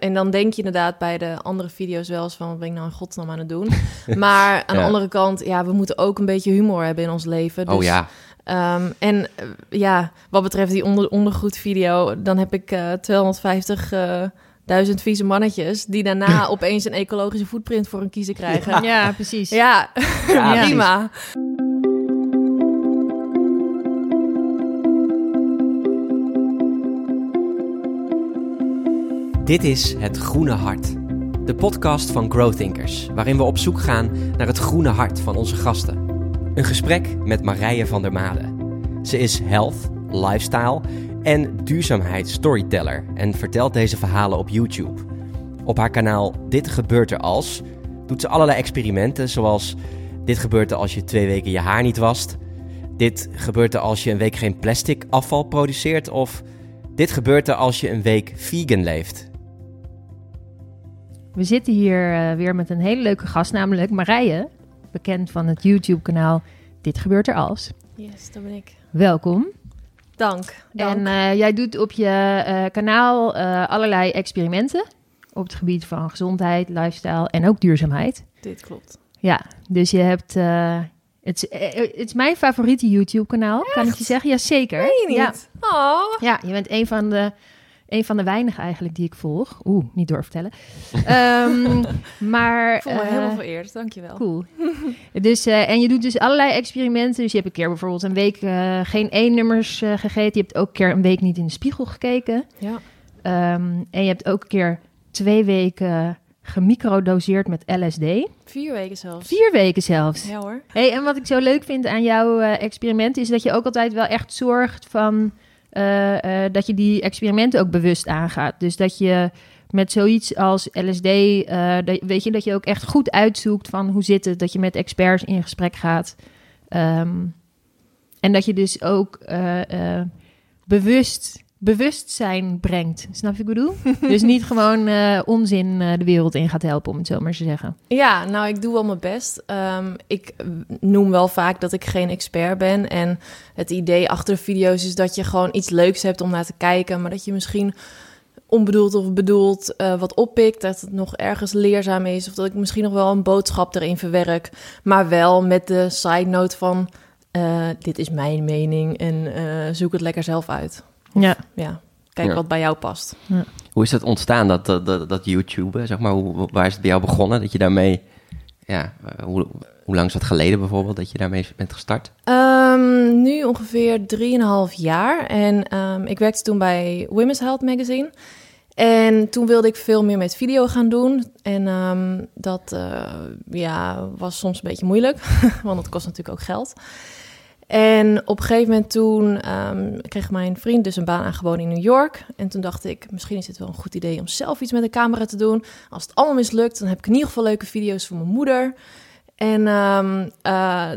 en dan denk je inderdaad bij de andere video's wel eens van... wat ben ik nou in godsnaam aan het doen? maar aan de andere kant, ja, we moeten ook een beetje humor hebben in ons leven. Dus, oh ja, ehm, en eh, ja, wat betreft die onder, ondergoedvideo... dan heb ik eh 250... eh, duizend vieze mannetjes die daarna opeens een ecologische footprint voor een kiezen krijgen. Ja, precies. Ja, Ja, prima. Dit is Het Groene Hart. De podcast van Growthinkers, waarin we op zoek gaan naar het groene hart van onze gasten. Een gesprek met Marije van der Made. Ze is health, lifestyle en duurzaamheid storyteller en vertelt deze verhalen op YouTube. Op haar kanaal Dit gebeurt er als doet ze allerlei experimenten zoals dit gebeurt er als je twee weken je haar niet wast. Dit gebeurt er als je een week geen plastic afval produceert of dit gebeurt er als je een week vegan leeft. We zitten hier eh, weer met een hele leuke gast, namelijk Marije. Bekend van het YouTube-kanaal Dit gebeurt er als. Yes, dat ben ik. Welkom. Dank. dank. En eh, jij doet op je eh, kanaal allerlei experimenten op het gebied van gezondheid, lifestyle en ook duurzaamheid. Dit klopt. Ja, dus je hebt. het, is, het is mijn favoriete YouTube-kanaal, kan ik je zeggen? Jazeker. Je niet? Ja, Oh. ja, je bent een van de. Een van de weinigen eigenlijk die ik volg. Oeh, niet doorvertellen. Ehm maar. Ik voel me eh, helemaal vereerd, dankjewel. Cool. dus, eh, en je doet dus allerlei experimenten. Dus je hebt een keer bijvoorbeeld een week eh, geen één-nummers eh, gegeten. Je hebt ook een keer een week niet in de spiegel gekeken. Ja. Ehm, en je hebt ook een keer twee weken gemicrodoseerd met LSD. Vier weken zelfs. Vier weken zelfs. Ja hoor. Hey, en wat ik zo leuk vind aan jouw experiment is dat je ook altijd wel echt zorgt van eh, eh, dat je die experimenten ook bewust aangaat. Dus dat je met zoiets als LSD, eh, weet je, dat je ook echt goed uitzoekt van hoe zit het, dat je met experts in gesprek gaat. Ehm, en dat je dus ook bewust bewustzijn brengt. Snap je wat ik bedoel? dus niet gewoon eh, onzin eh, de wereld in gaat helpen, om het zo maar te zeggen. Ja, nou, ik doe wel mijn best. Ehm, ik noem wel vaak dat ik geen expert ben. En het idee achter de video's is dat je gewoon iets leuks hebt om naar te kijken. Maar dat je misschien onbedoeld of bedoeld eh, wat oppikt. Dat het nog ergens leerzaam is. Of dat ik misschien nog wel een boodschap erin verwerk. Maar wel met de side note van... dit is mijn mening en zoek het lekker zelf uit. Ja. Ja, kijk Ja. wat bij jou past. Hoe is dat ontstaan, dat, dat, dat, dat YouTube? Zeg maar, hoe, waar is het bij jou begonnen? Dat je daarmee, ja, hoe, hoe lang is dat geleden bijvoorbeeld dat je daarmee bent gestart? Ehm, nu ongeveer 3,5 jaar. En ehm, ik werkte toen bij Women's Health Magazine. En toen wilde ik veel meer met video gaan doen. En ehm, dat eh, ja, was soms een beetje moeilijk, want dat kost natuurlijk ook geld. En op een gegeven moment toen ehm, kreeg mijn vriend dus een baan aangeboden in New York. En toen dacht ik, misschien is het wel een goed idee om zelf iets met een camera te doen. Als het allemaal mislukt, dan heb ik in ieder geval leuke video's voor mijn moeder. En ehm, eh,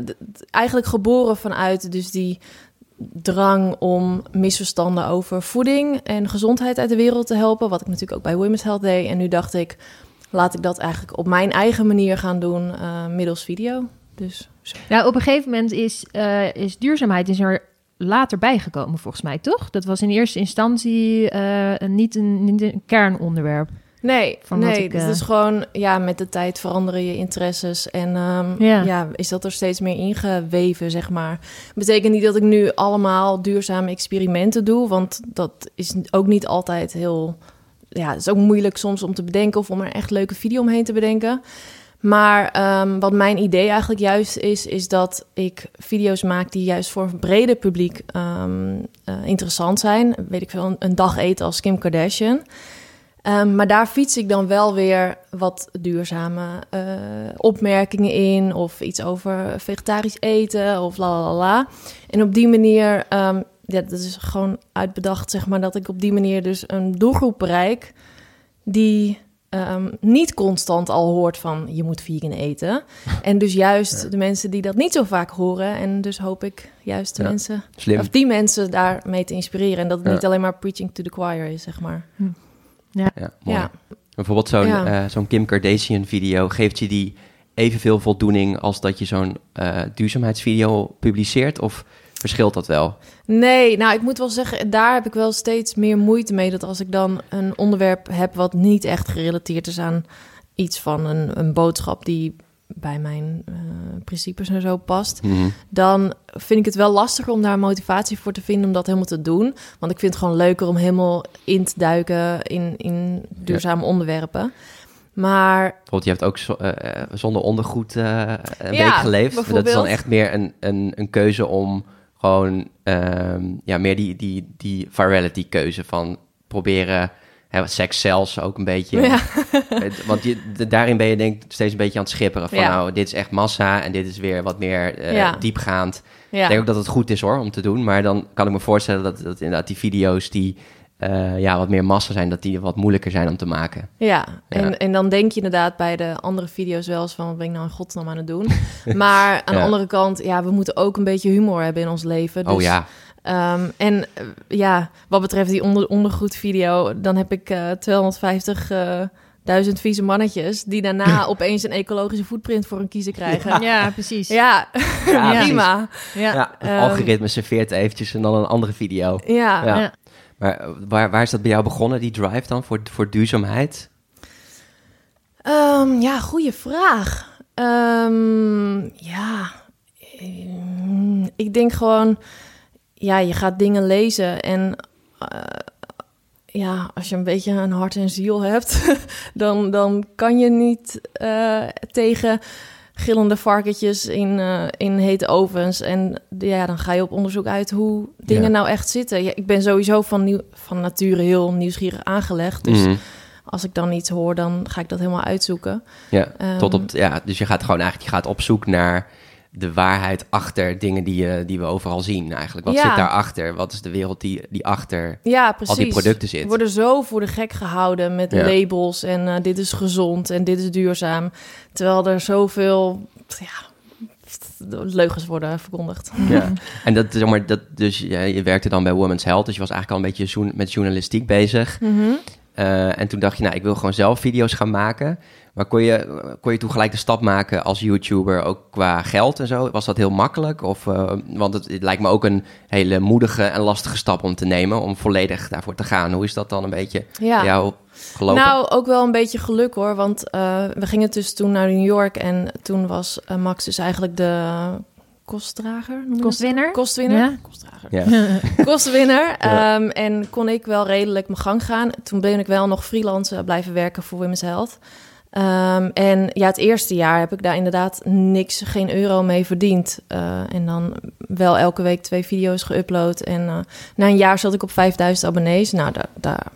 eigenlijk geboren vanuit dus die drang om misverstanden over voeding en gezondheid uit de wereld te helpen. Wat ik natuurlijk ook bij Women's Health deed. En nu dacht ik, laat ik dat eigenlijk op mijn eigen manier gaan doen eh, middels video. Dus zo. Nou, op een gegeven moment is, eh, is duurzaamheid is er later bijgekomen, volgens mij, toch? Dat was in eerste instantie eh, niet, een, niet een kernonderwerp. Nee, Van nee ik, het eh, is gewoon, ja, met de tijd veranderen je interesses. En ehm, Ja. ja. is dat er steeds meer ingeweven, zeg maar. Betekent niet dat ik nu allemaal duurzame experimenten doe, want dat is ook niet altijd heel... Ja, het is ook moeilijk soms om te bedenken of om er echt leuke video omheen te bedenken. Maar ehm, wat mijn idee eigenlijk juist is, is dat ik video's maak die juist voor een breder publiek ehm, eh, interessant zijn. Weet ik veel, een, dag eten als Kim Kardashian. Ehm, maar daar fiets ik dan wel weer wat duurzame eh, opmerkingen in. Of iets over vegetarisch eten of la la la. En op die manier, ja, dat is gewoon uitbedacht, zeg maar, dat ik op die manier dus een doelgroep bereik die ehm, niet constant al hoort van je moet vegan eten. En dus juist de mensen die dat niet zo vaak horen. En dus hoop ik juist de Ja. mensen, Slim. of die mensen daarmee te inspireren. En dat het Ja. niet alleen maar preaching to the choir is, zeg maar. Ja, mooi. Ja. Bijvoorbeeld zo'n Ja. eh, zo'n Kim Kardashian video, geeft je die evenveel voldoening als dat je zo'n eh, duurzaamheidsvideo publiceert? Of verschilt dat wel? Nee, nou ik moet wel zeggen, daar heb ik wel steeds meer moeite mee. Dat als ik dan een onderwerp heb wat niet echt gerelateerd is aan iets van een, een boodschap die bij mijn uh, principes en zo past, Mhm. dan vind ik het wel lastiger om daar motivatie voor te vinden om dat helemaal te doen. Want ik vind het gewoon leuker om helemaal in te duiken in, in duurzame onderwerpen. Maar Bijvoorbeeld, je hebt ook zo- eh, eh, zonder ondergoed eh, een Ja, week geleefd. Dat is dan echt meer een, een, een keuze om gewoon ehm, ja, meer die, die, die virality keuze van proberen hè, seks zelfs ook een beetje. ja, Want je, de- daarin ben je denk ik steeds een beetje aan het schipperen van Ja. nou, dit is echt massa en dit is weer wat meer eh, Ja. diepgaand. ja. Ik denk ook dat het goed is hoor, om te doen. Maar dan kan ik me voorstellen dat, dat inderdaad die video's die eh, ja, wat meer massa zijn, dat die wat moeilijker zijn om te maken. Ja, en, Ja. en dan denk je inderdaad bij de andere video's wel eens van... wat ben ik nou in godsnaam aan het doen? Maar aan Ja. de andere kant, ja, we moeten ook een beetje humor hebben in ons leven. Dus, oh ja, ehm, en eh, ja, wat betreft die onder, ondergoed-video... dan heb ik eh 250... eh, duizend vieze mannetjes die daarna opeens een ecologische footprint voor hun kiezen krijgen. Ja, precies. Ja, prima. Ja. ja, het Ehm, algoritme serveert eventjes en dan een andere video. Ja. Eh, waar, waar is dat bij jou begonnen, die drive dan, voor, voor duurzaamheid? Ehm, ja, goede vraag. Ehm, ja, ehm, ik denk gewoon, ja, je gaat dingen lezen en eh, ja, als je een beetje een hart en ziel hebt, dan, dan kan je niet eh, tegen gillende varkentjes in, eh, in hete ovens. En ja, dan ga je op onderzoek uit hoe dingen Ja. nou echt zitten. Ja, ik ben sowieso van, nieuw, van nature heel nieuwsgierig aangelegd. Dus Mhm. als ik dan iets hoor, dan ga ik dat helemaal uitzoeken. Ja, Ehm, tot op, ja, dus je gaat gewoon eigenlijk je gaat op zoek naar de waarheid achter dingen die, je, die we overal zien eigenlijk. Wat Ja. zit daarachter? Wat is de wereld die, die achter Ja, al die producten zit? We worden zo voor de gek gehouden met Ja. labels en eh, dit is gezond en dit is duurzaam. Terwijl er zoveel ja, leugens worden verkondigd. Ja. En dat, zeg maar, dat, dus ja, je werkte dan bij Women's Health, dus je was eigenlijk al een beetje met journalistiek bezig. Mhm. Eh, en toen dacht je, nou, ik wil gewoon zelf video's gaan maken. Maar kon je, kon je toen gelijk de stap maken als YouTuber, ook qua geld en zo? Was dat heel makkelijk? Of, eh, want het, het lijkt me ook een hele moedige en lastige stap om te nemen, om volledig daarvoor te gaan. Hoe is dat dan een beetje Ja. bij jou gelopen? Nou, ook wel een beetje geluk hoor. Want eh, we gingen dus toen naar New York. En toen was eh, Max dus eigenlijk de kostdrager. Kostwinner? Kostwinner. Ja. Kostdrager. ja. Kostwinner. Ja. Ehm, en kon ik wel redelijk mijn gang gaan. Toen ben ik wel nog freelance blijven werken voor Women's Health. Ehm, en ja, het eerste jaar heb ik daar inderdaad niks, geen euro mee verdiend. Eh, en dan wel elke week twee video's geüpload. En eh, na een jaar zat ik op 5000 abonnees. Nou, daar, daar,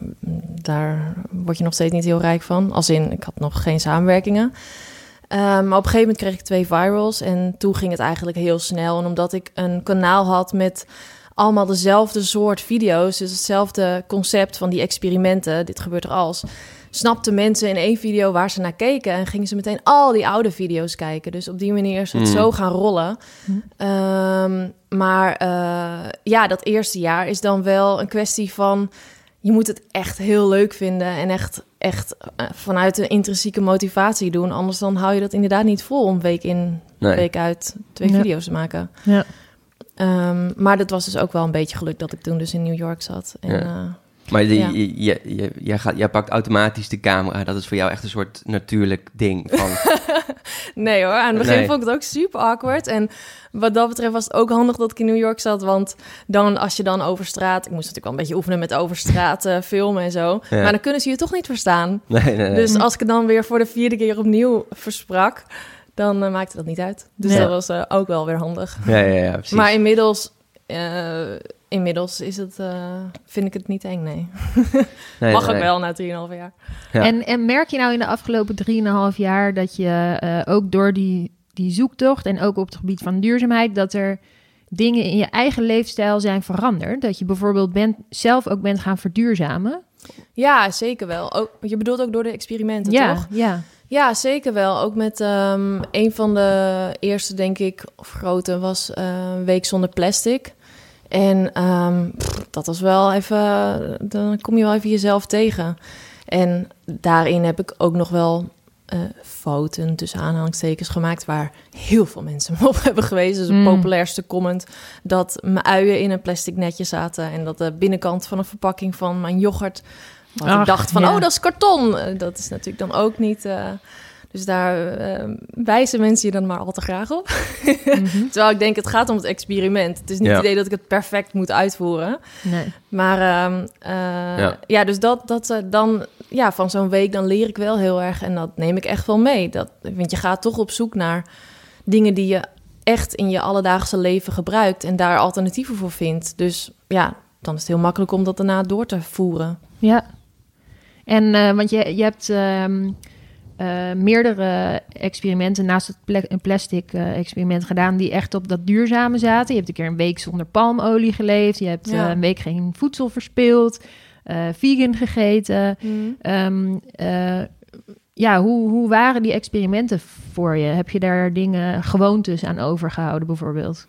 daar word je nog steeds niet heel rijk van. Als in, ik had nog geen samenwerkingen. Ehm, maar op een gegeven moment kreeg ik twee virals. En toen ging het eigenlijk heel snel. En omdat ik een kanaal had met allemaal dezelfde soort video's. Dus hetzelfde concept van die experimenten. Dit gebeurt er als. Snapten mensen in één video waar ze naar keken. En gingen ze meteen al die oude video's kijken. Dus op die manier is het Mm. zo gaan rollen. Hm. Ehm, maar eh, ja, dat eerste jaar is dan wel een kwestie van... Je moet het echt heel leuk vinden en echt, echt eh, vanuit een intrinsieke motivatie doen. Anders dan hou je dat inderdaad niet vol om week in, Nee. week uit twee Ja. video's te maken. Ja. Ehm, maar dat was dus ook wel een beetje geluk dat ik toen dus in New York zat. En, Ja. eh, Maar die, Ja. je, je, je, jij, gaat, jij pakt automatisch de camera. Dat is voor jou echt een soort natuurlijk ding. Van, nee hoor, aan het begin Nee. vond ik het ook super awkward. En wat dat betreft was het ook handig dat ik in New York zat. Want dan als je dan over straat... Ik moest natuurlijk wel een beetje oefenen met over straat eh, filmen en zo. Ja. Maar dan kunnen ze je toch niet verstaan. nee, nee. Dus als ik het dan weer voor de vierde keer opnieuw versprak... dan eh, maakte dat niet uit. Dus Ja. dat was eh, ook wel weer handig. ja, ja, ja, precies. Maar inmiddels... inmiddels is het, eh, vind ik het niet eng, nee. Nee, Mag nee. ook wel na 3,5 jaar. Ja. En, en merk je nou in de afgelopen 3,5 jaar dat je eh, ook door die, die zoektocht en ook op het gebied van duurzaamheid, dat er dingen in je eigen leefstijl zijn veranderd? Dat je bijvoorbeeld bent, zelf ook bent gaan verduurzamen? Ja, zeker wel. Ook, je bedoelt ook door de experimenten, ja, toch? ja. Ja, zeker wel. Ook met ehm, een van de eerste, denk ik, of grote, was eh, Week zonder plastic. En ehm, pff, dat was wel even, dan kom je wel even jezelf tegen. En daarin heb ik ook nog wel uh, foto's tussen aanhalingstekens gemaakt waar heel veel mensen me op hebben gewezen. Dus Mm. populairste comment dat mijn uien in een plastic netje zaten en dat de binnenkant van een verpakking van mijn yoghurt. Wat Ach, ik dacht van, ja. oh, dat is karton. Eh, dat is natuurlijk dan ook niet. eh, dus daar eh, wijzen mensen je dan maar al te graag op. Mhm. Terwijl ik denk, het gaat om het experiment. Het is niet Ja. het idee dat ik het perfect moet uitvoeren. Nee. Maar ehm, eh, Ja. ja. dus dat, dat eh, dan, ja, van zo'n week, dan leer ik wel heel erg. En dat neem ik echt wel mee. Dat, want je gaat toch op zoek naar dingen die je echt in je alledaagse leven gebruikt. En daar alternatieven voor vindt. Dus ja, dan is het heel makkelijk om dat daarna door te voeren. Ja. En eh, want je, je hebt ehm, eh, meerdere experimenten naast het pla- plastic eh, experiment gedaan die echt op dat duurzame zaten. Je hebt een keer een week zonder palmolie geleefd. Je hebt Ja. eh, een week geen voedsel verspild. vegan gegeten. Ehm, eh, ja, hoe, hoe waren die experimenten voor je? Heb je daar dingen, gewoontes aan overgehouden bijvoorbeeld?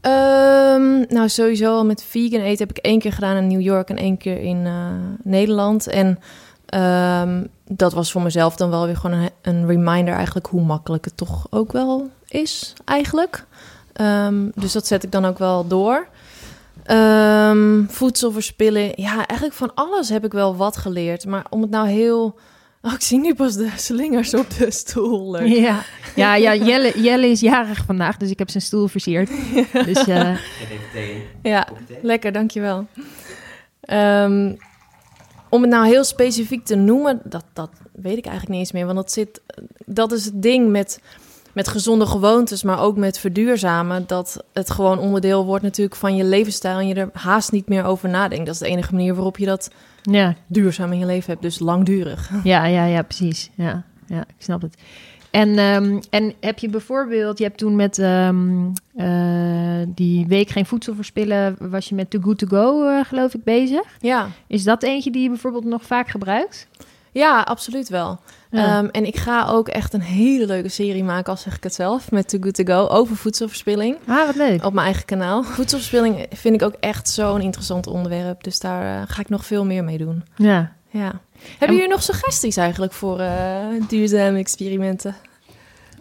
Ehm, nou, sowieso al met vegan eten heb ik één keer gedaan in New York en één keer in Nederland. En ehm, dat was voor mezelf dan wel weer gewoon een, een reminder eigenlijk hoe makkelijk het toch ook wel is eigenlijk. Ehm, dus dat zet ik dan ook wel door. Ehm, voedsel verspillen. Ja, eigenlijk van alles heb ik wel wat geleerd. Maar om het nou heel... Oh, ik zie nu pas de slingers op de stoel. Leuk. Ja, ja, ja Jelle, Jelle is jarig vandaag, dus ik heb zijn stoel versierd. Dus eh, Ja, lekker, dankjewel. Ehm om het nou heel specifiek te noemen, dat, dat weet ik eigenlijk niet eens meer. Want dat, zit, dat is het ding met, met gezonde gewoontes, maar ook met verduurzamen. Dat het gewoon onderdeel wordt natuurlijk van je levensstijl en je er haast niet meer over nadenkt. Dat is de enige manier waarop je dat ja, duurzaam in je leven hebt, dus langdurig. ja, ja, ja, precies. Ja, ja, ik snap het. En, ehm, en heb je bijvoorbeeld, je hebt toen met ehm, eh, die week geen voedsel verspillen, was je met Too Good To Go, eh, geloof ik, bezig. Ja, Is dat eentje die je bijvoorbeeld nog vaak gebruikt? ja absoluut wel. Ja. Ehm, en ik ga ook echt een hele leuke serie maken, al zeg ik het zelf, met Too Good To Go over voedselverspilling. ah, wat leuk. op mijn eigen kanaal. Voedselverspilling vind ik ook echt zo'n interessant onderwerp. Dus daar eh, ga ik nog veel meer mee doen. Ja. Ja. Hebben jullie nog suggesties eigenlijk voor eh, duurzame experimenten?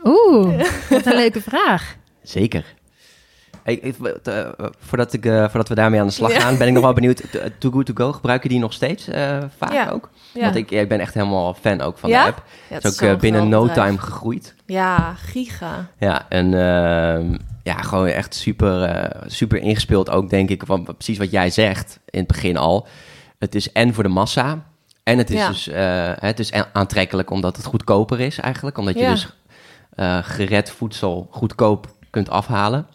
Oeh, wat een leuke vraag. Zeker. Ik, ik- eh, voordat, ik, eh, voordat we daarmee aan de slag Ja. gaan, ben ik nog wel benieuwd. T- Too Good To Go, gebruiken die nog steeds eh, vaak Ja. ook? Ja, Want ik, ja, ik ben echt helemaal fan ook van Ja? de app. Ja, Het is ook binnen no bedrijf. time gegroeid. Ja, giga. Ja, en ehm, ja, gewoon echt super, eh, super ingespeeld ook, denk ik. Van precies wat jij zegt in het begin al. Het is en voor de massa. En het is Ja. dus eh, het is aantrekkelijk omdat het goedkoper is eigenlijk. Omdat je Ja. dus eh, gered voedsel goedkoop kunt afhalen.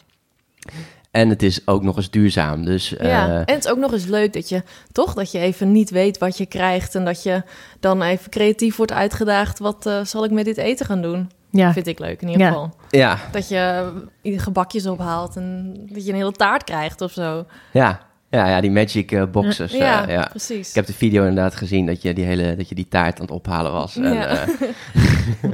En het is ook nog eens duurzaam. Dus eh, ja. En het is ook nog eens leuk dat je toch dat je even niet weet wat je krijgt. En dat je dan even creatief wordt uitgedaagd. Wat eh, zal ik met dit eten gaan doen? Ja, Vind ik leuk in ieder Ja. geval. ja, Dat je gebakjes ophaalt en dat je een hele taart krijgt of zo. ja, ja, ja, die magic eh, boxes. eh, ja, ja. precies. Ik heb de video inderdaad gezien dat je die hele dat je die taart aan het ophalen was. En, Ja. eh,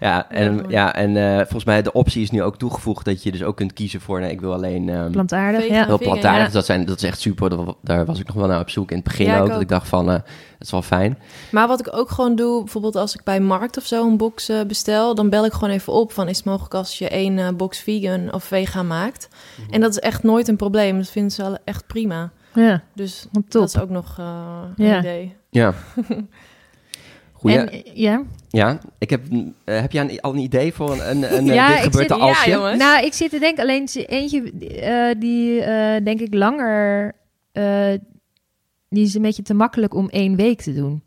ja, en, ja, en eh, volgens mij de optie is nu ook toegevoegd dat je dus ook kunt kiezen voor. Nee, ik wil alleen ehm, plantaardig. Ja. heel plantaardig. ja. Dus dat, zijn, dat is echt super. Dat- daar was ik nog wel naar op zoek in het begin Ja, ik ook. Dat ik dacht van, eh, is wel fijn. Maar wat ik ook gewoon doe, bijvoorbeeld als ik bij Markt of zo een box eh, bestel, dan bel ik gewoon even op van is het mogelijk als je één eh, box vegan of vegan maakt. Mhm. En dat is echt nooit een probleem. Dat vinden ze wel echt prima. Ja, Dus top. dat is ook nog eh, een Ja. idee. Ja. Goeie. En, ja. ja, ik heb, heb jij een- al een idee voor een, een, een Ja, dit ik gebeurt zit- er als ja, je? jongens. Nou, ik zit te denken, alleen ze- eentje eh, die eh, denk ik langer, eh, die is een beetje te makkelijk om één week te doen.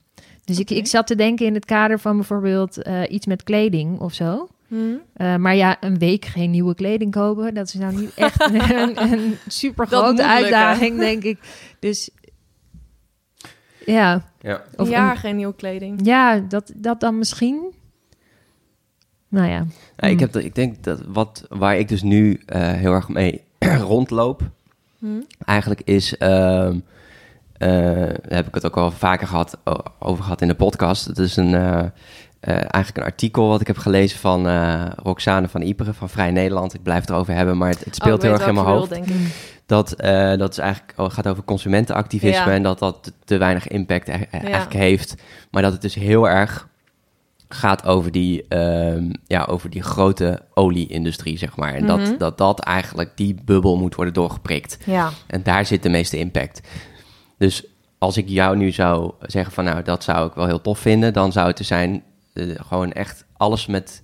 Dus ik, ik zat te denken in het kader van bijvoorbeeld eh, iets met kleding of zo. Hm? Eh, maar ja, een week geen nieuwe kleding kopen, dat is nou niet echt een, een super grote uitdaging, denk ik. Dus ja, Ja. Een Of jaar een- geen nieuwe kleding. ja dat, dat dan misschien. Nou ja. Ja, ik, Hmm. heb, dat- ik denk dat wat, waar ik dus nu eh, heel erg mee rondloop, Hm? eigenlijk is, ehm, eh, heb ik het ook al vaker gehad, over gehad in de podcast. Het is een, eh, eh, eigenlijk een artikel wat ik heb gelezen van eh, Roxane van Iperen van Vrij Nederland. Ik blijf het erover hebben, maar het, het Oh, speelt heel erg in mijn hoofd. denk ik. Dat, eh, dat is eigenlijk, oh, het gaat over consumentenactivisme Ja. en dat dat te, te weinig impact e- e- Ja. eigenlijk heeft. Maar dat het dus heel erg gaat over die, ehm, ja, over die grote olie-industrie, zeg maar. En Mhm. dat, dat dat eigenlijk die bubbel moet worden doorgeprikt. Ja. En daar zit de meeste impact. Dus als ik jou nu zou zeggen van nou, dat zou ik wel heel tof vinden, dan zou het er zijn eh, gewoon echt alles met,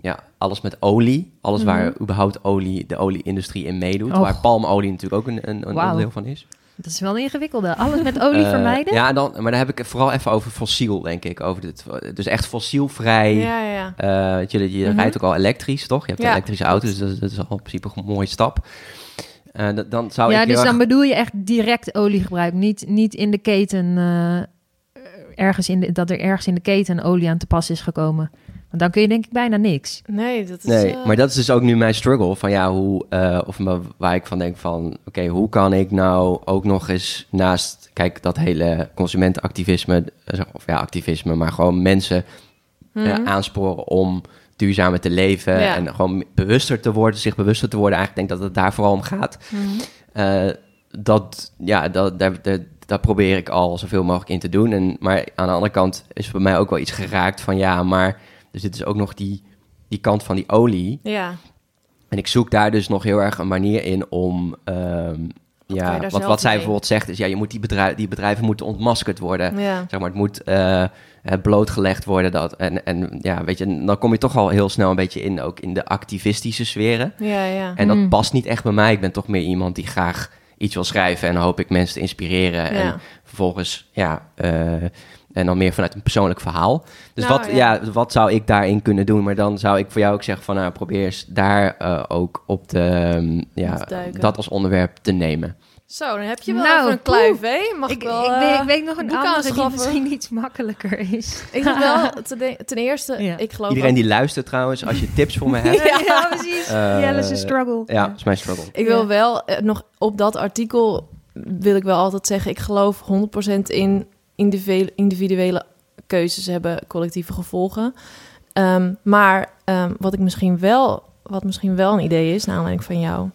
ja, alles met olie. Alles waar überhaupt olie, de olie-industrie in meedoet. Waar palmolie natuurlijk ook een, een, een onderdeel van is. Dat is wel een ingewikkelde. Alles met olie Eh, vermijden? Ja, dan, maar dan heb ik het vooral even over fossiel, denk ik. Over dit, dus echt fossielvrij. Ja, ja. Weet je, Mhm. rijdt ook al elektrisch, toch? Je hebt Ja, een elektrische auto, dus dat, is- dat is al in principe een mooie stap. Eh, dan zou ja, ik dus erg- dan bedoel je echt direct oliegebruik. Niet, niet in de keten, eh, ergens in de, dat er ergens in de keten olie aan te pas is gekomen. Want dan kun je denk ik bijna niks. Nee, dat is... Nee, eh, maar dat is dus ook nu mijn struggle. Van ja, hoe, eh, of me- waar ik van denk van... Oké, hoe kan ik nou ook nog eens naast... Kijk, dat hele consumentenactivisme... Of ja, activisme, maar gewoon mensen eh, mhm. aansporen om duurzamer te leven. Ja. En gewoon bewuster te worden, zich bewuster te worden. Eigenlijk denk dat het daar vooral om gaat. Mhm. Eh, dat, ja, dat, daar, daar, daar probeer ik al zoveel mogelijk in te doen. En, maar aan de andere kant is bij mij ook wel iets geraakt van... Ja, maar er zit dus ook nog die, die kant van die olie... Ja. En ik zoek daar dus nog heel erg een manier in om. ehm, ja, wat, wat zij mee? bijvoorbeeld zegt is: ja, je moet die, bedrijf, die bedrijven moeten ontmaskerd worden. Ja. Zeg maar, het moet eh, eh, blootgelegd worden. Dat, en, en ja, weet je, dan kom je toch al heel snel een beetje in, ook in de activistische sferen. Ja, ja. En dat Mm. past niet echt bij mij. Ik ben toch meer iemand die graag iets wil schrijven en dan hoop ik mensen te inspireren. En vervolgens, ja, eh, en dan meer vanuit een persoonlijk verhaal. Dus Nou, wat, ja. ja. wat zou ik daarin kunnen doen? Maar dan zou ik voor jou ook zeggen van, nou, probeer eens daar eh, ook op de, ehm, ja, dat als onderwerp te nemen. Zo, dan heb je wel Nou, even een klein oeh. V. Mag ik, Ik, wel... ik, eh, weet, ik weet nog een andere die misschien iets makkelijker is. Ik vind wel, ten, de- ten eerste, Ja. ik geloof Iedereen ook- die luistert trouwens, als je tips voor me hebt. ja, ja, precies. Eh, Jelle's een struggle. Ja, dat is mijn struggle. Ik wil wel eh, nog op dat artikel wil ik wel altijd zeggen, ik geloof 100% in individuele, keuzes hebben collectieve gevolgen. Ehm, maar ehm, wat ik misschien wel, wat misschien wel een idee is, naar aanleiding van jouw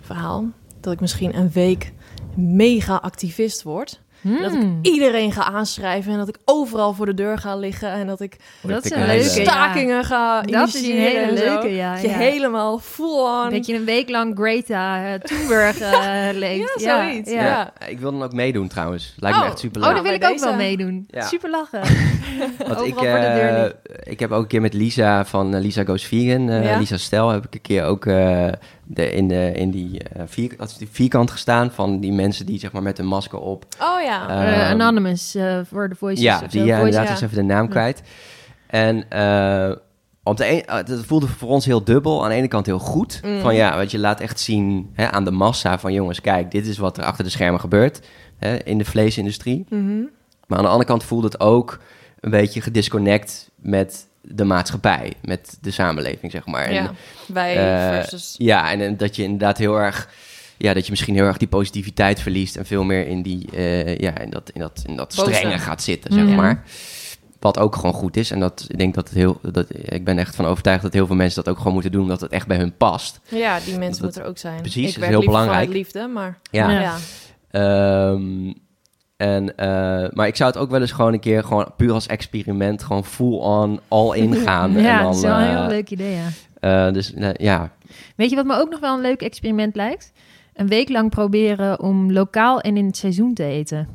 verhaal, dat ik misschien een week mega activist word. Dat ik Hmm. iedereen ga aanschrijven en dat ik overal voor de deur ga liggen en dat ik Dat is een leuke, ja. stakingen ga Dat is een hele leuke, ja. Dat je ja. helemaal full on. Dat je een week lang Greta uh, Thunberg eh, leeft. Ja, zoiets, Ja. ja. Ik wil dan ook meedoen trouwens. Lijkt me Oh, echt super Oh, leuk. daar wil ik ook deze. wel meedoen. Ja. Super lachen. Want ik, Overal voor de deur eh, niet. ik heb ook een keer met Lisa van Lisa Goes Vegan, eh, Ja. Lisa Stel, heb ik een keer ook eh, de, in, de, in die, eh, vier, die vierkant gestaan van die mensen die zeg maar met een masker op. Oh ja. Eh, Eh, Anonymous eh, voor de voices. ja, of zo. die ja, Voice- inderdaad ja. is even de naam kwijt. En eh, op de een, eh, het voelde voor ons heel dubbel. Aan de ene kant heel goed. Mm. Van ja, wat je laat echt zien hè, aan de massa van jongens, kijk, dit is wat er achter de schermen gebeurt hè, in de vleesindustrie. Mhm. Maar aan de andere kant voelde het ook een beetje gedisconnect met de maatschappij, met de samenleving, zeg maar. En, ja. Wij eh, versus... ja, en, en dat je inderdaad heel erg, ja, dat je misschien heel erg die positiviteit verliest en veel meer in die, eh, ja, in dat, in dat, in dat Boze. strenge gaat zitten, zeg maar. Wat ook gewoon goed is. En dat ik denk dat het heel, dat, ik ben echt van overtuigd dat heel veel mensen dat ook gewoon moeten doen, omdat het echt bij hun past. Ja, die mensen Dat- moeten er ook zijn. precies, ik dat is heel belangrijk. liefde, maar... Ja. Ja. ja. En, eh, maar ik zou het ook wel eens gewoon een keer, gewoon puur als experiment, gewoon full on, all in gaan. en Ja, dan, dat is wel een eh, heel leuk idee, ja. eh, dus eh, ja, Weet je wat me ook nog wel een leuk experiment lijkt? Een week lang proberen om lokaal en in het seizoen te eten.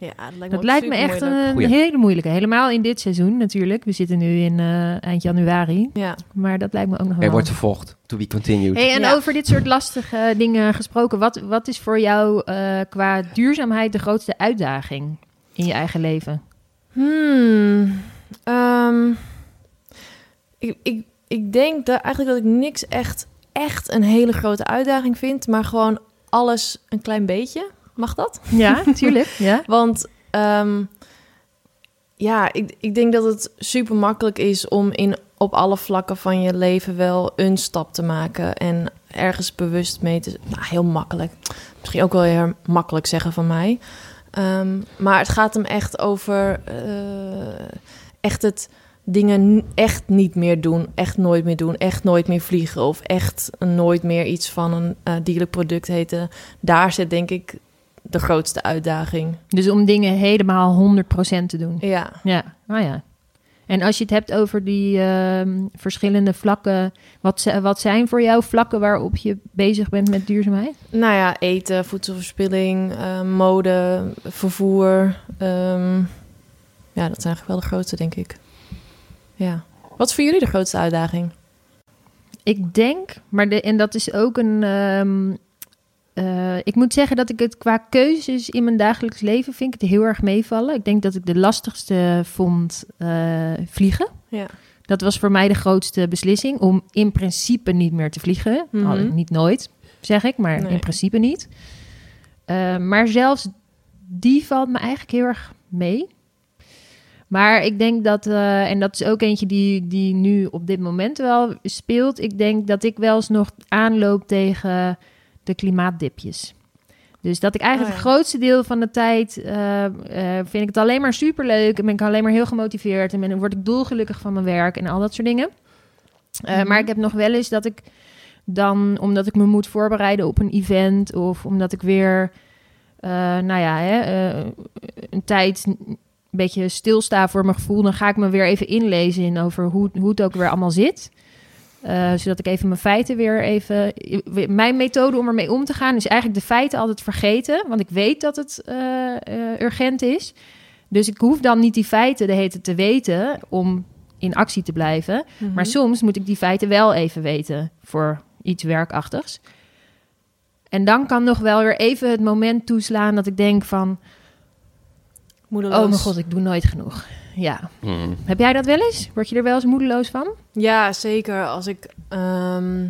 Ja, dat lijkt me, Dat ook lijkt me echt een Goeie. hele moeilijke. Helemaal in dit seizoen natuurlijk. We zitten nu in eh, eind januari. Ja. Maar dat lijkt me ook nog wel. er wordt vervolgd. To be continued. Hey, en Ja. over dit soort lastige dingen gesproken. Wat, wat is voor jou eh, qua duurzaamheid de grootste uitdaging in je eigen leven? Hmm. Ehm, ik, ik, ik denk dat eigenlijk dat ik niks echt, echt een hele grote uitdaging vind, maar gewoon alles een klein beetje. Mag dat? Ja, tuurlijk. Ja. Want ehm, ja, ik, ik denk dat het super makkelijk is om in, op alle vlakken van je leven wel een stap te maken en ergens bewust mee te. Nou, heel makkelijk. Misschien ook wel heel makkelijk zeggen van mij. Ehm, maar het gaat hem echt over eh, echt het dingen echt niet meer doen, echt nooit meer doen, echt nooit meer vliegen of echt nooit meer iets van een eh, dierlijk product heten. Daar zit denk ik de grootste uitdaging. Dus om dingen helemaal 100% te doen. Ja. Ja, nou ja. En als je het hebt over die ehm, verschillende vlakken, wat, wat zijn voor jou vlakken waarop je bezig bent met duurzaamheid? Nou ja, eten, voedselverspilling, eh, mode, vervoer. ehm, ja, dat zijn eigenlijk wel de grootste, denk ik. Ja. Wat is voor jullie de grootste uitdaging? Ik denk, maar de, en dat is ook een. ehm, eh, ik moet zeggen dat ik het qua keuzes in mijn dagelijks leven vind ik het heel erg meevallen. Ik denk dat ik de lastigste vond eh, vliegen. Ja. Dat was voor mij de grootste beslissing om in principe niet meer te vliegen. Mhm. Al- niet nooit, zeg ik, maar Nee. in principe niet. Eh, maar zelfs die valt me eigenlijk heel erg mee. Maar ik denk dat, en dat is ook eentje die, die nu op dit moment wel speelt. Ik denk dat ik wel eens nog aanloop tegen de klimaatdipjes. Dus dat ik eigenlijk Oh ja. het grootste deel van de tijd eh, eh, vind ik het alleen maar superleuk. En ben ik alleen maar heel gemotiveerd. En ben, word ik dolgelukkig van mijn werk en al dat soort dingen. Eh, Mhm. Maar ik heb nog wel eens dat ik dan, omdat ik me moet voorbereiden op een event. Of omdat ik weer, nou ja, hè, een tijd een beetje stilsta voor mijn gevoel. Dan ga ik me weer even inlezen in over hoe, hoe het ook weer allemaal zit. Eh, zodat ik even mijn feiten weer even. Mijn methode om ermee om te gaan is eigenlijk de feiten altijd vergeten. Want ik weet dat het eh, eh, urgent is. Dus ik hoef dan niet die feiten de hete te weten om in actie te blijven. Mhm. Maar soms moet ik die feiten wel even weten voor iets werkachtigs. En dan kan nog wel weer even het moment toeslaan dat ik denk van... Oh mijn god, ik doe nooit genoeg. Ja. Hmm. Heb jij dat wel eens? Word je er wel eens moedeloos van? Ja, zeker. Als ik, ehm,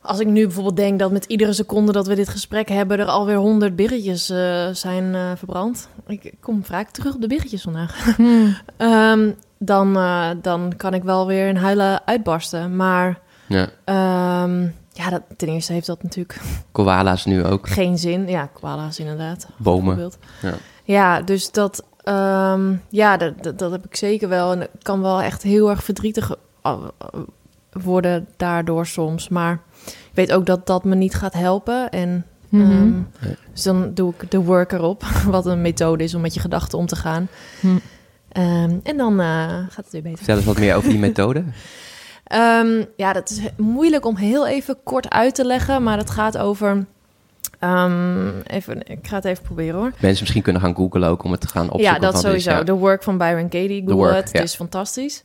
als ik nu bijvoorbeeld denk dat met iedere seconde dat we dit gesprek hebben... er alweer honderd biggetjes eh, zijn eh, verbrand. Ik, ik kom vaak terug op de biggetjes vandaag. Ehm, dan, eh, dan kan ik wel weer in huilen uitbarsten. Maar Ja. ehm, ja, dat, ten eerste heeft dat natuurlijk Koala's nu ook. geen zin. Ja, koala's inderdaad. Bomen. bijvoorbeeld. Ja. Ja, dus dat, ehm, ja, dat, dat, dat heb ik zeker wel. En het kan wel echt heel erg verdrietig eh, worden daardoor soms. Maar ik weet ook dat dat me niet gaat helpen. En Nee. dus dan doe ik de work erop. Wat een methode is om met je gedachten om te gaan. Hm. Ehm, en dan eh, gaat het weer beter. Vertel eens wat meer over die methode. Ehm, ja, dat is moeilijk om heel even kort uit te leggen. Maar het gaat over... ehm, even, ik ga het even proberen hoor. Mensen misschien kunnen gaan googlen ook om het te gaan opzoeken. Ja, dat sowieso. ja. De work van Byron Katie. Google work, het. ja. Is fantastisch.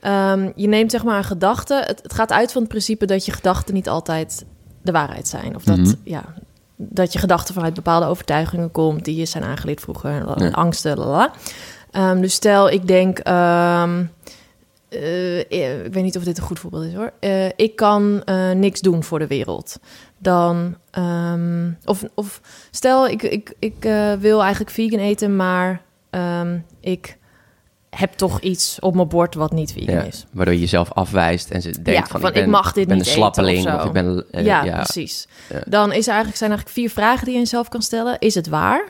Ehm, je neemt zeg maar een gedachte. Het, het gaat uit van het principe dat je gedachten niet altijd de waarheid zijn. Of dat, Mhm. ja, dat je gedachten vanuit bepaalde overtuigingen komt... die je zijn aangeleerd vroeger. Ja. Angsten, lala. Ehm, dus stel, ik denk... eh, ik weet niet of dit een goed voorbeeld is hoor. Eh, ik kan eh, niks doen voor de wereld. Dan, ehm, of, of stel, ik, ik, ik eh, wil eigenlijk vegan eten, maar ehm, ik heb toch iets op mijn bord wat niet vegan Ja, is. waardoor je jezelf afwijst en ze denkt Ja, van, van, ik, ben, ik mag dit ben niet een eten of slappeling zo. of, ik ben... eh, ja, ja, precies. Dan is er eigenlijk, zijn eigenlijk vier vragen die je jezelf kan stellen. Is het waar?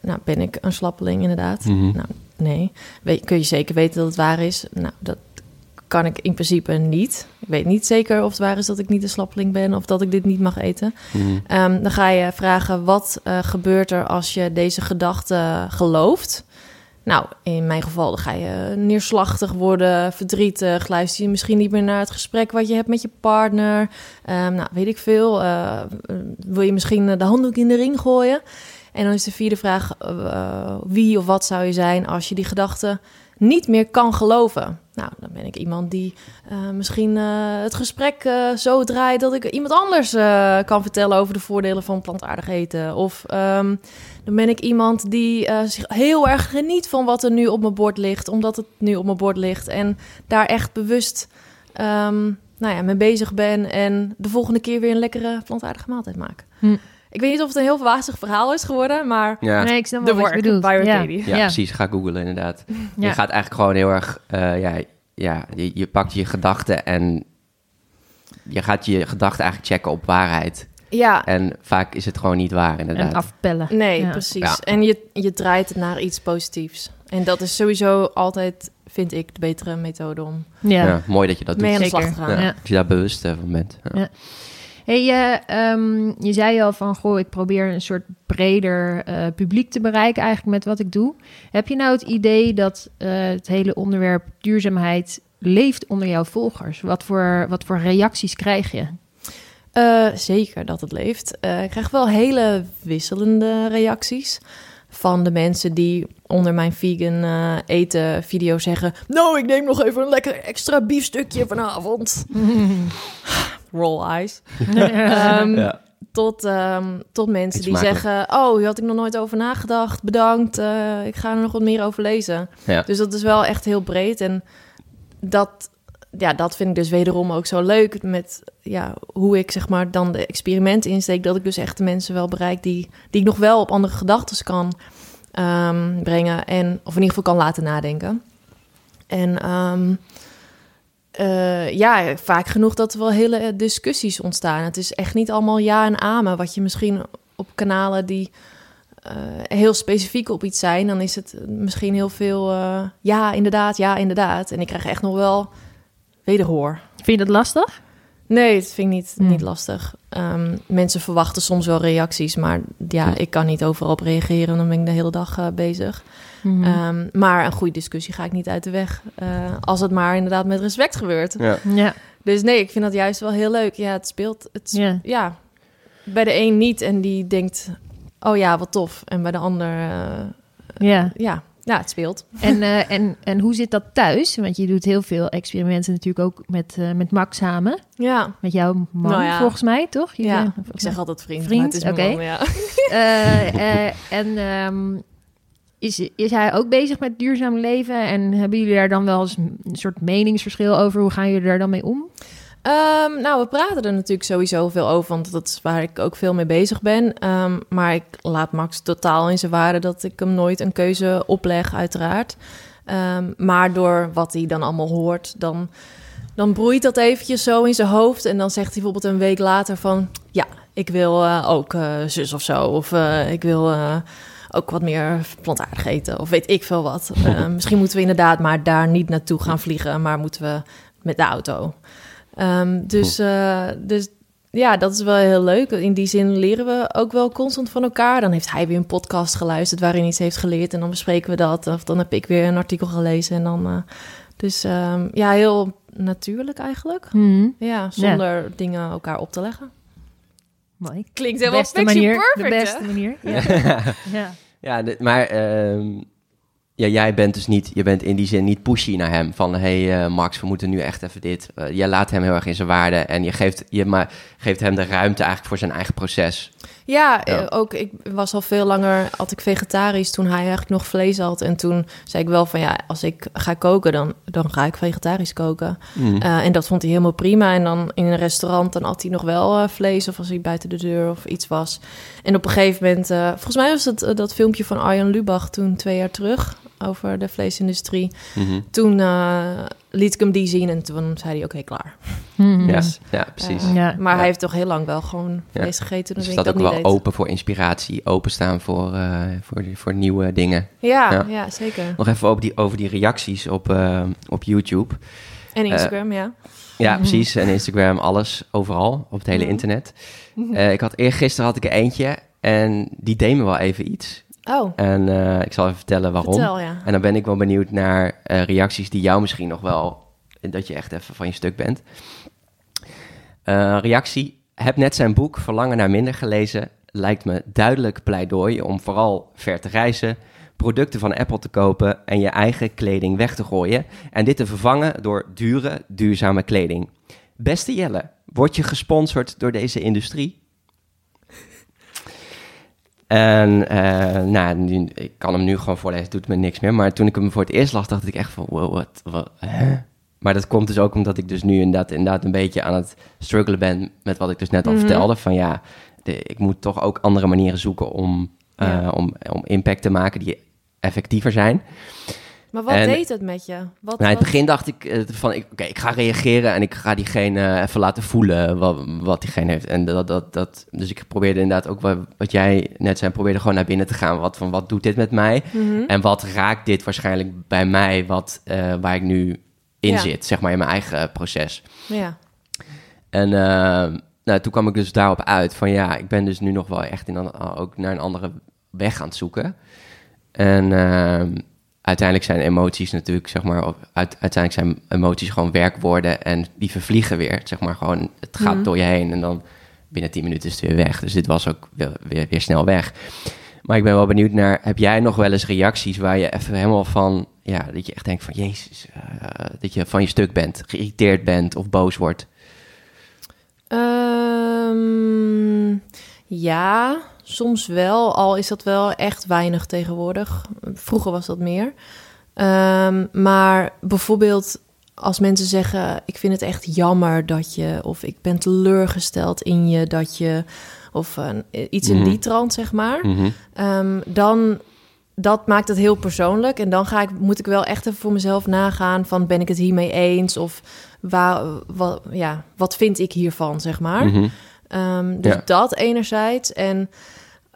Nou, ben ik een slappeling inderdaad? Mhm. Nou, nee. Weet, kun je zeker weten dat het waar is? Nou, dat kan ik in principe niet. Ik weet niet zeker of het waar is dat ik niet een slappeling ben... of dat ik dit niet mag eten. Mhm. Ehm, dan ga je vragen, wat eh, gebeurt er als je deze gedachte gelooft? Nou, in mijn geval dan ga je neerslachtig worden, verdrietig. Luister je misschien niet meer naar het gesprek wat je hebt met je partner. Ehm, nou, weet ik veel. Eh, wil je misschien eh, de handdoek in de ring gooien? En dan is de vierde vraag, wie of wat zou je zijn als je die gedachte niet meer kan geloven? Nou, dan ben ik iemand die eh, misschien eh, het gesprek eh, zo draait dat ik iemand anders kan vertellen over de voordelen van plantaardig eten. Of ehm, dan ben ik iemand die zich heel erg geniet van wat er nu op mijn bord ligt, omdat het nu op mijn bord ligt. En daar echt bewust ehm, nou ja, mee bezig ben en de volgende keer weer een lekkere plantaardige maaltijd maak. Hm. Ik weet niet of het een heel wazig verhaal is geworden, maar Ja. Nee, ik snap wel wat je bedoelt. Byron ja. Ja, Ja. precies. Ga googlen inderdaad. Je gaat eigenlijk gewoon heel erg... eh, ja, ja, je, je pakt je gedachten en je gaat je gedachten eigenlijk checken op waarheid. ja, En vaak is het gewoon niet waar, En inderdaad. afpellen. Nee, Ja. precies. Ja. En je, je draait het naar iets positiefs. En dat is sowieso altijd, vind ik, de betere methode om Ja. Ja, mooi dat je dat doet. mee aan de zeker. slag te gaan. Ja, Ja. Dat je daar bewust eh, van bent. Ja. Hey, eh, ehm, je zei al van, goh, ik probeer een soort breder eh, publiek te bereiken eigenlijk met wat ik doe. Heb je nou het idee dat eh, het hele onderwerp duurzaamheid leeft onder jouw volgers? Wat voor, wat voor reacties krijg je? Eh, zeker dat het leeft. Ik krijg wel hele wisselende reacties. Van de mensen die onder mijn vegan eten video zeggen... Nou, ik neem nog even een lekker extra biefstukje vanavond. Roll eyes. Ehm, Ja. tot, ehm, tot mensen Iets die zeggen... Oh, hier had ik nog nooit over nagedacht. Bedankt. eh, ik ga er nog wat meer over lezen. Ja. Dus dat is wel echt heel breed. En dat, ja, dat vind ik dus wederom ook zo leuk. Met ja, hoe ik zeg maar dan de experimenten insteek. Dat ik dus echt de mensen wel bereik die, die ik nog wel op andere gedachten kan ehm, brengen. En, of in ieder geval kan laten nadenken. En ehm, eh, ja, vaak genoeg dat er wel hele discussies ontstaan. Het is echt niet allemaal ja en amen. Wat je misschien op kanalen die eh, heel specifiek op iets zijn, dan is het misschien heel veel eh, ja, inderdaad, ja, inderdaad. En ik krijg echt nog wel wederhoor. Vind je dat lastig? Nee, dat vind ik niet, Hmm. niet lastig. Ehm, mensen verwachten soms wel reacties, maar ja, ik kan niet overal op reageren. Dan ben ik de hele dag eh, bezig. Mhm. Ehm, maar een goede discussie ga ik niet uit de weg. eh, als het maar inderdaad met respect gebeurt. Ja. ja, Dus nee, ik vind dat juist wel heel leuk. Ja, het speelt. Het, ja. ja, bij de een niet en die denkt, oh ja, wat tof. En bij de ander, eh, ja. ja, ja, het speelt. En, eh, en, en hoe zit dat thuis? Want je doet heel veel experimenten natuurlijk ook met, eh, met Max samen. Ja, Met jouw man, Nou ja. volgens mij, toch? Je- ja. ik zeg altijd vriend, Vriend, oké. ja. Eh, en ehm, is, is hij ook bezig met duurzaam leven? En hebben jullie daar dan wel eens een soort meningsverschil over? Hoe gaan jullie daar dan mee om? Ehm, nou, we praten er natuurlijk sowieso veel over, want dat is waar ik ook veel mee bezig ben. Ehm, maar ik laat Max totaal in zijn waarde dat ik hem nooit een keuze opleg, uiteraard. Ehm, maar door wat hij dan allemaal hoort, dan, dan broeit dat eventjes zo in zijn hoofd. En dan zegt hij bijvoorbeeld een week later van... ja, ik wil eh, ook eh, zus of zo. Of eh, ik wil ook wat meer plantaardig eten. Of weet ik veel wat. Misschien moeten we inderdaad maar daar niet naartoe gaan vliegen... maar moeten we met de auto. Ehm, dus, eh, dus ja, dat is wel heel leuk. In die zin leren we ook wel constant van elkaar. Dan heeft hij weer een podcast geluisterd waarin hij iets heeft geleerd. En dan bespreken we dat. Of dan heb ik weer een artikel gelezen. En dan, eh, dus ehm, ja, heel natuurlijk eigenlijk. Mhm. Ja, zonder dingen elkaar op te leggen. Mooi. Klinkt helemaal beste manier. perfect, de hè? beste manier. Ja. ja. Ja, dit- maar ehm, ja, jij bent dus niet, je bent in die zin niet pushy naar hem. Van, hé hey, eh, Max, we moeten nu echt even dit. Eh, jij laat hem heel erg in zijn waarde en je geeft, je maar, geeft hem de ruimte eigenlijk voor zijn eigen proces. Ja, Ja. eh, ook ik was al veel langer, had ik vegetarisch toen hij eigenlijk nog vlees had. En toen zei ik wel van ja, als ik ga koken, dan, dan ga ik vegetarisch koken. Mm. Eh, en dat vond hij helemaal prima. En dan in een restaurant, dan had hij nog wel vlees of als hij buiten de deur of iets was. En op een gegeven moment, volgens mij was het dat filmpje van Arjan Lubach toen twee jaar terug over de vleesindustrie. Mhm. Toen eh, liet ik hem die zien en toen zei hij oké, klaar. Mhm. Ja, ja, precies. Eh, Ja. Maar Ja. hij heeft toch heel lang wel gewoon Ja. vlees gegeten dus staat ik ook dat wel deed. open voor inspiratie, openstaan voor, eh, voor, voor nieuwe dingen. Ja, Ja. ja. zeker. Nog even over die, over die reacties op, eh, op YouTube. En Instagram, ja. Ja, Mhm. precies. En Instagram, alles, overal, op het hele Mhm. internet. Eh, ik had eergisteren had ik er eentje en die deed me wel even iets. Oh, En eh, ik zal even vertellen waarom. vertel, ja. En dan ben ik wel benieuwd naar eh, reacties die jou misschien nog wel... dat je echt even van je stuk bent. Eh, reactie. Heb net zijn boek Verlangen naar minder gelezen. Lijkt me duidelijk pleidooi om vooral ver te reizen... producten van Apple te kopen en je eigen kleding weg te gooien... en dit te vervangen door dure, duurzame kleding. Beste Jelle, word je gesponsord door deze industrie? En eh, nou, nu, ik kan hem nu gewoon voorlezen, doet me niks meer. Maar toen ik hem voor het eerst las, dacht ik echt van, wow, wat, wat, hè? Maar dat komt dus ook omdat ik dus nu inderdaad, inderdaad een beetje aan het struggelen ben met wat ik dus net al Mhm. vertelde. Van ja, de, ik moet toch ook andere manieren zoeken om, eh, Ja. om, om impact te maken die effectiever zijn. Maar wat En- deed het met je? Wat, Nou, in het begin dacht ik eh, van, ik- oké, ik ga reageren en ik ga diegene eh, even laten voelen wat, wat diegene heeft. En dat, dat, dat, dus ik probeerde inderdaad ook wat, wat jij net zei, probeerde gewoon naar binnen te gaan. Wat, van, wat doet dit met mij? Mhm. En wat raakt dit waarschijnlijk bij mij, wat, eh, waar ik nu in Ja. zit, zeg maar, in mijn eigen proces. Ja. En nou, toen kwam ik dus daarop uit van ja, ik ben dus nu nog wel echt in ook naar een andere weg aan het zoeken. En ehm, uiteindelijk zijn emoties natuurlijk, zeg maar, uit, uiteindelijk zijn emoties gewoon werkwoorden en die vervliegen weer. Zeg maar gewoon, het gaat Mhm. door je heen en dan binnen 10 minuten is het weer weg. Dus dit was ook weer, weer, weer snel weg. Maar ik ben wel benieuwd naar, heb jij nog wel eens reacties waar je even helemaal van, ja, dat je echt denkt van, jezus, eh, dat je van je stuk bent, geïrriteerd bent of boos wordt? Ehm, ja, soms wel. Al is dat wel echt weinig tegenwoordig. Vroeger was dat meer. Ehm, maar bijvoorbeeld als mensen zeggen... ik vind het echt jammer dat je... of ik ben teleurgesteld in je dat je... of iets in Mhm. die trant, zeg maar... Mhm. Ehm, dan dat maakt het heel persoonlijk. En dan ga ik, moet ik wel echt even voor mezelf nagaan van ben ik het hiermee eens of waar, wat, ja, wat vind ik hiervan, zeg maar. Mhm. Ehm, dus Ja. dat enerzijds. En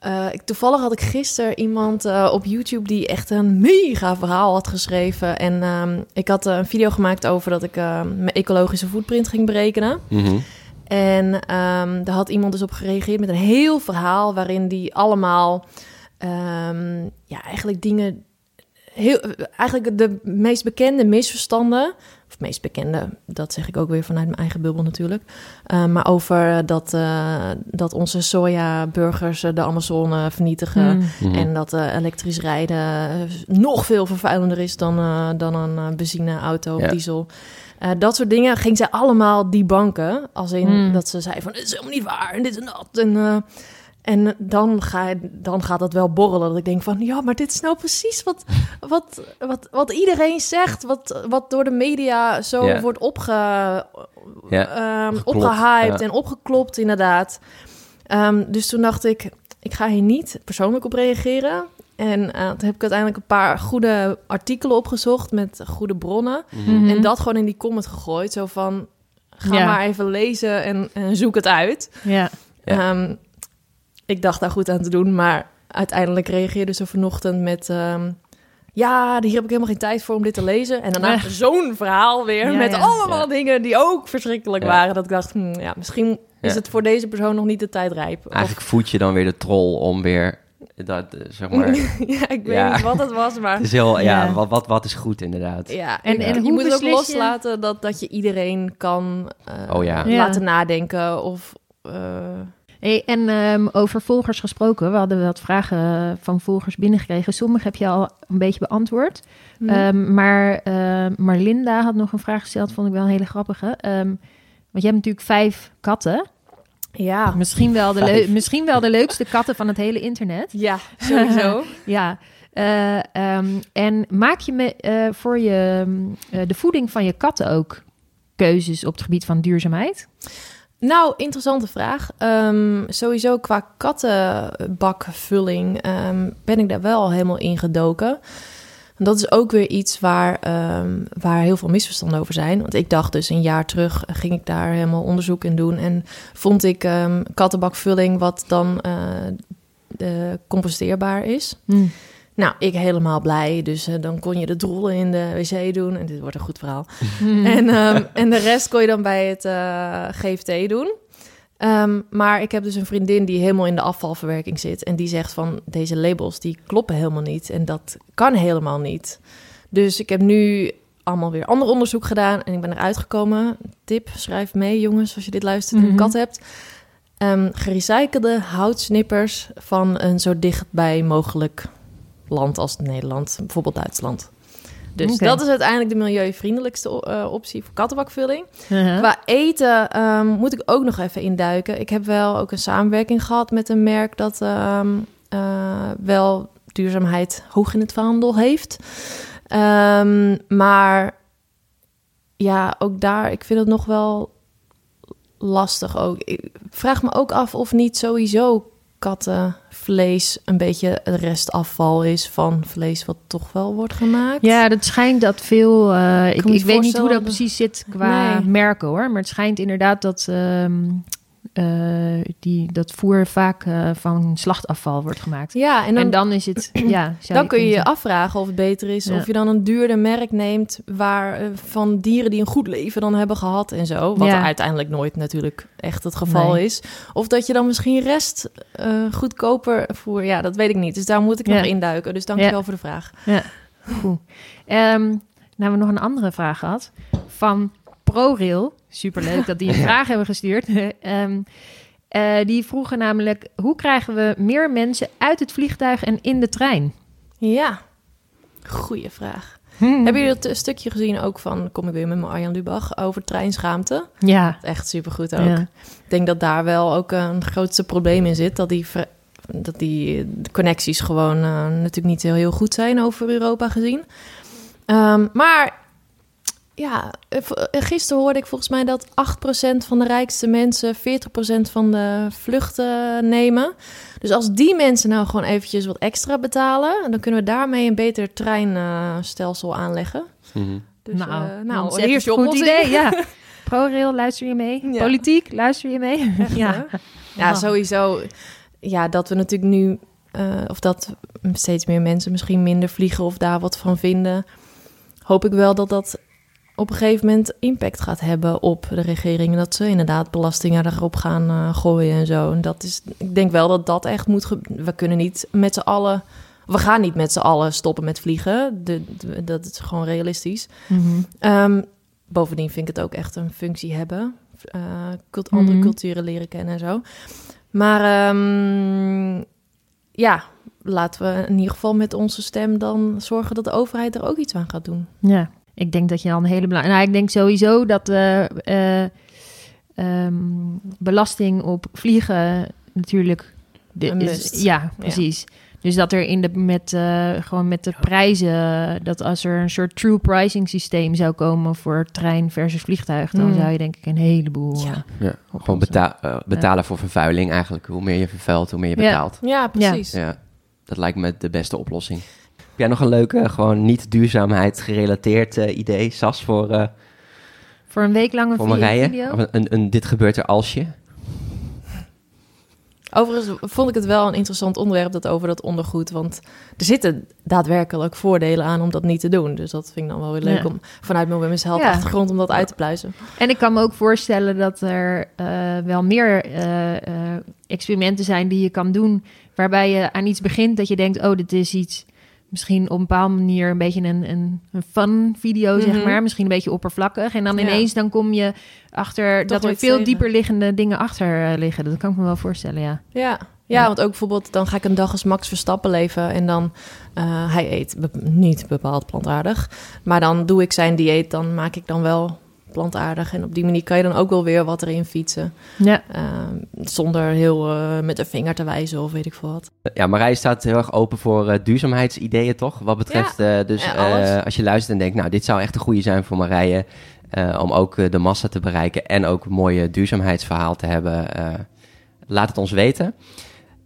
eh, ik, toevallig had ik gisteren iemand eh, op YouTube die echt een mega verhaal had geschreven. En ehm, ik had eh, een video gemaakt over dat ik mijn ecologische footprint ging berekenen. Mhm. En ehm, daar had iemand dus op gereageerd met een heel verhaal waarin die allemaal ehm, ja, eigenlijk dingen. Heel, eigenlijk de meest bekende misverstanden. Of meest bekende, dat zeg ik ook weer vanuit mijn eigen bubbel natuurlijk. Eh, maar over dat, eh, dat onze sojaburgers eh, de Amazone vernietigen. Mm. Mhm. En dat eh, elektrisch rijden nog veel vervuilender is dan, eh, dan een benzineauto of Ja. diesel. Eh, dat soort dingen ging zij allemaal die banken. Als in Hmm. dat ze zei van, dit is helemaal niet waar en dit en dat. En, eh, en dan, ga, dan gaat dat wel borrelen. Dat ik denk van, ja, maar dit is nou precies wat, wat, wat, wat iedereen zegt. Wat, wat door de media zo wordt opge, ehm, geklopt, opgehyped ja. en opgeklopt, inderdaad. Ehm, dus toen dacht ik, ik ga hier niet persoonlijk op reageren. En eh, toen heb ik uiteindelijk een paar goede artikelen opgezocht met goede bronnen. Mhm. En dat gewoon in die comment gegooid. Zo van, ga Ja. maar even lezen en, en zoek het uit. Ja. Ja. Ehm, ik dacht daar goed aan te doen, maar uiteindelijk reageerde ze vanochtend met... ehm, ja, hier heb ik helemaal geen tijd voor om dit te lezen. En daarna Ja. zo'n verhaal weer Ja, met ja. allemaal Ja. dingen die ook verschrikkelijk Ja. waren. Dat ik dacht, hm, ja, misschien is het voor deze persoon nog niet de tijd rijp. Of- Eigenlijk voed je dan weer de troll om weer dat, eh, zeg maar. het ja, ik weet Ja. niet wat het was, maar... is heel, ja, Ja. wat, wat, wat is goed inderdaad. Ja, En- en, en je moet het ook je- loslaten dat, dat je iedereen kan eh, Oh ja. Ja. laten nadenken of... eh, Hey, en ehm, over volgers gesproken, we hadden wat vragen van volgers binnengekregen. Sommige heb je al een beetje beantwoord. hm. Ehm, maar eh, Marlinda had nog een vraag gesteld, vond ik wel een hele grappige. Ehm, want je hebt natuurlijk vijf katten. ja. Misschien wel, de Vijf. misschien wel de leukste katten van het hele internet. ja, sowieso. Ja. Eh, ehm, en maak je me, eh, voor je, eh, de voeding van je katten ook keuzes op het gebied van duurzaamheid? Nou, interessante vraag. Ehm, sowieso qua kattenbakvulling ehm, ben ik daar wel helemaal in gedoken. En dat is ook weer iets waar, ehm, waar heel veel misverstanden over zijn. Want ik dacht dus een jaar terug ging ik daar helemaal onderzoek in doen. En vond ik kattenbakvulling wat dan eh, de composteerbaar is. Nou, ik helemaal blij. Dus eh, dan kon je de drollen in de wc doen. En dit wordt een goed verhaal. En, ehm, en de rest kon je dan bij het eh, GFT doen. Ehm, maar ik heb dus een vriendin die helemaal in de afvalverwerking zit. En die zegt van deze labels die kloppen helemaal niet. En dat kan helemaal niet. Dus ik heb nu allemaal weer ander onderzoek gedaan. En ik ben eruit gekomen. Tip, schrijf mee jongens als je dit luistert en een Mhm. kat hebt. Ehm, gerecyclede houtsnippers van een zo dichtbij mogelijk land als Nederland. Bijvoorbeeld Duitsland. Dus dat is uiteindelijk de milieuvriendelijkste eh, optie voor kattenbakvulling. Uh-huh. Qua eten ehm, moet ik ook nog even induiken. Ik heb wel ook een samenwerking gehad met een merk dat ehm, eh, wel duurzaamheid hoog in het vaandel heeft. Ehm, maar ja, ook daar, ik vind het nog wel lastig ook. Ik vraag me ook af of niet sowieso kattenvlees een beetje het restafval is van vlees wat toch wel wordt gemaakt. Ja, dat schijnt dat veel. eh, ik weet niet hoe dat- precies zit qua Nee. merken hoor. Maar het schijnt inderdaad dat, ehm, eh, die, dat voer vaak eh, van slachtafval wordt gemaakt. Ja, en En dan, is het, ja... dan kun je je afvragen of het beter is Ja. of je dan een duurder merk neemt waar eh, van dieren die een goed leven dan hebben gehad en zo. Wat Ja. uiteindelijk nooit natuurlijk echt het geval Nee. is. Of dat je dan misschien rest goedkoper voer. Ja, dat weet ik niet. Dus daar moet ik Ja. nog induiken. Dus dankjewel Ja. voor de vraag. zeggen. Goed. Ehm, nou hebben we nog een andere vraag gehad van ProRail. Superleuk dat die een vraag hebben gestuurd. Ehm, eh, die vroegen namelijk, hoe krijgen we meer mensen uit het vliegtuig en in de trein? Ja, goeie vraag. Hmm. Hebben jullie dat eh, stukje gezien ook van, kom ik weer met mijn Arjan Lubach, over treinschaamte? Ja. Echt supergoed ook. Ja. Ik denk dat daar wel ook een grootste probleem in zit. Dat die, dat die connecties gewoon eh, natuurlijk niet heel, heel goed zijn over Europa gezien. Ehm, maar ja, eh, eh, gisteren hoorde ik volgens mij dat 8% van de rijkste mensen 40% van de vluchten nemen. Dus als die mensen nou gewoon eventjes wat extra betalen, dan kunnen we daarmee een beter treinstelsel aanleggen. Mhm. Dus, nou, eh, nou hier is je goed idee. Ja. ProRail, luister je mee? Ja. Politiek, luister je mee? Echt, ja. hè? Ja, sowieso. Ja, dat we natuurlijk nu, eh, of dat steeds meer mensen misschien minder vliegen of daar wat van vinden. Hoop ik wel dat dat op een gegeven moment impact gaat hebben op de regering. Dat ze inderdaad belastingen erop gaan eh, gooien en zo. En dat is, ik denk wel dat dat echt moet. We kunnen niet met z'n allen. We gaan niet met z'n allen stoppen met vliegen. De, de- dat is gewoon realistisch. Mhm. Ehm, bovendien vind ik het ook echt een functie hebben. Cult- andere Mhm. culturen leren kennen en zo. Maar ehm, ja, laten we in ieder geval met onze stem dan zorgen dat de overheid er ook iets aan gaat doen. Ja, ik denk dat je al een hele belangrijke... Nou, ik denk sowieso dat eh, eh, ehm, belasting op vliegen natuurlijk... de- is- ja, precies. Dus dat er in de, met, eh, gewoon met de prijzen... dat als er een soort true pricing systeem zou komen... voor trein versus vliegtuig... dan Mm. zou je denk ik een heleboel... Ja. Ja, gewoon Oplossen. beta- eh, betalen voor vervuiling eigenlijk. Hoe meer je vervuilt, hoe meer je Ja. betaalt. Ja, precies. Ja, dat lijkt me de beste oplossing. Jij nog een leuke, gewoon niet duurzaamheid gerelateerd eh, idee, Sas, voor, eh voor een week lang een voor vi- Marije? video? Of een, een, een dit gebeurt er alsje? Overigens vond ik het wel een interessant onderwerp dat over dat ondergoed. Want er zitten daadwerkelijk voordelen aan om dat niet te doen. Dus dat vind ik dan wel weer leuk Ja. om vanuit mijn Women's Health Ja. achtergrond om dat uit te pluizen. En ik kan me ook voorstellen dat er eh, wel meer eh, eh, experimenten zijn die je kan doen. Waarbij je aan iets begint dat je denkt: oh, dit is iets. Misschien op een bepaalde manier een beetje een, een, een fun video, zeg Mhm. maar. Misschien een beetje oppervlakkig. En dan Ja. ineens dan kom je achter Toch dat er veel dieper liggende dingen achter eh, liggen. Dat kan ik me wel voorstellen, ja. Ja. Ja, want ook bijvoorbeeld, dan ga ik een dag als Max Verstappen leven en dan, eh, hij eet be- niet bepaald plantaardig, maar dan doe ik zijn dieet, dan maak ik dan wel plantaardig en op die manier kan je dan ook wel weer wat erin fietsen, Ja, eh, zonder heel eh, met een vinger te wijzen of weet ik veel wat. Ja, Marije staat heel erg open voor eh, duurzaamheidsideeën, toch? Wat betreft, eh, dus Ja, eh, als je luistert en denkt, nou, dit zou echt een goede zijn voor Marije... eh, om ook de massa te bereiken en ook een mooie duurzaamheidsverhaal te hebben... eh, laat het ons weten.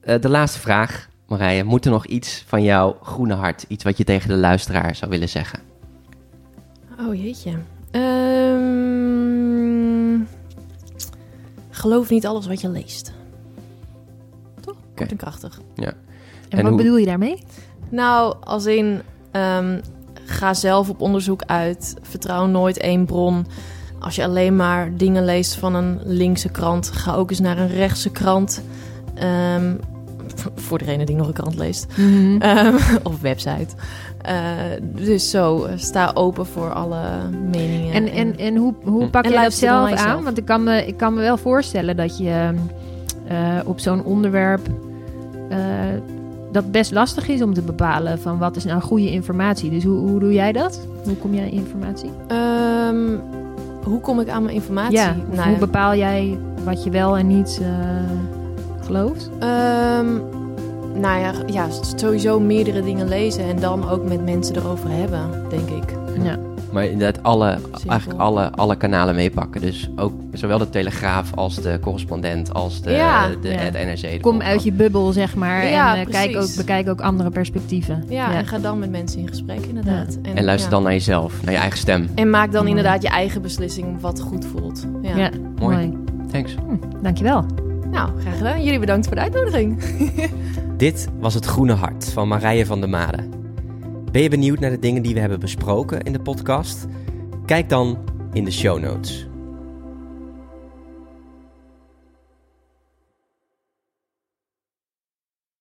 Eh, de laatste vraag, Marije. Moet er nog iets van jouw groene hart, iets wat je tegen de luisteraar zou willen zeggen? Oh jeetje. Ehm, geloof niet alles wat je leest. Toch? Kort en krachtig. en, En wat hoe- bedoel je daarmee? Nou, als in, ehm, ga zelf op onderzoek uit. Vertrouw nooit één bron. Als je alleen maar dingen leest van een linkse krant, ga ook eens naar een rechtse krant. Ehm, v- voor degene die nog een krant leest. Ehm, of website. Eh, dus zo, eh, sta open voor alle meningen. En, en, en hoe, hoe Hm. pak je dat zelf aan? Want ik kan me, ik kan me wel voorstellen dat je eh, op zo'n onderwerp dat best lastig is om te bepalen van wat is nou goede informatie. Dus hoe, hoe doe jij dat? Hoe kom jij aan informatie? Ehm, hoe kom ik aan mijn informatie? Ja, Nou hoe ja, bepaal jij wat je wel en niet gelooft? Ehm, nou ja, ja, sowieso meerdere dingen lezen en dan ook met mensen erover hebben, denk ik. Ja. Maar inderdaad, alle, Simpel. eigenlijk alle, alle kanalen meepakken. Dus ook zowel de Telegraaf als de correspondent als de, Ja. de, Ja. het NRC. de Kom uit je bubbel, zeg maar. Ja, en eh, kijk ook, bekijk ook andere perspectieven. Ja, en ga dan met mensen in gesprek, inderdaad. En luister ja. dan naar jezelf, naar je eigen stem. En maak dan inderdaad je eigen beslissing wat goed voelt. Ja. Ja, Mooi. mooi. Thanks. Hm, dankjewel. Nou, graag gedaan. Jullie bedankt voor de uitnodiging. Dit was het Groene Hart van Marije van der Made. Ben je benieuwd naar de dingen die we hebben besproken in de podcast? Kijk dan in de show notes.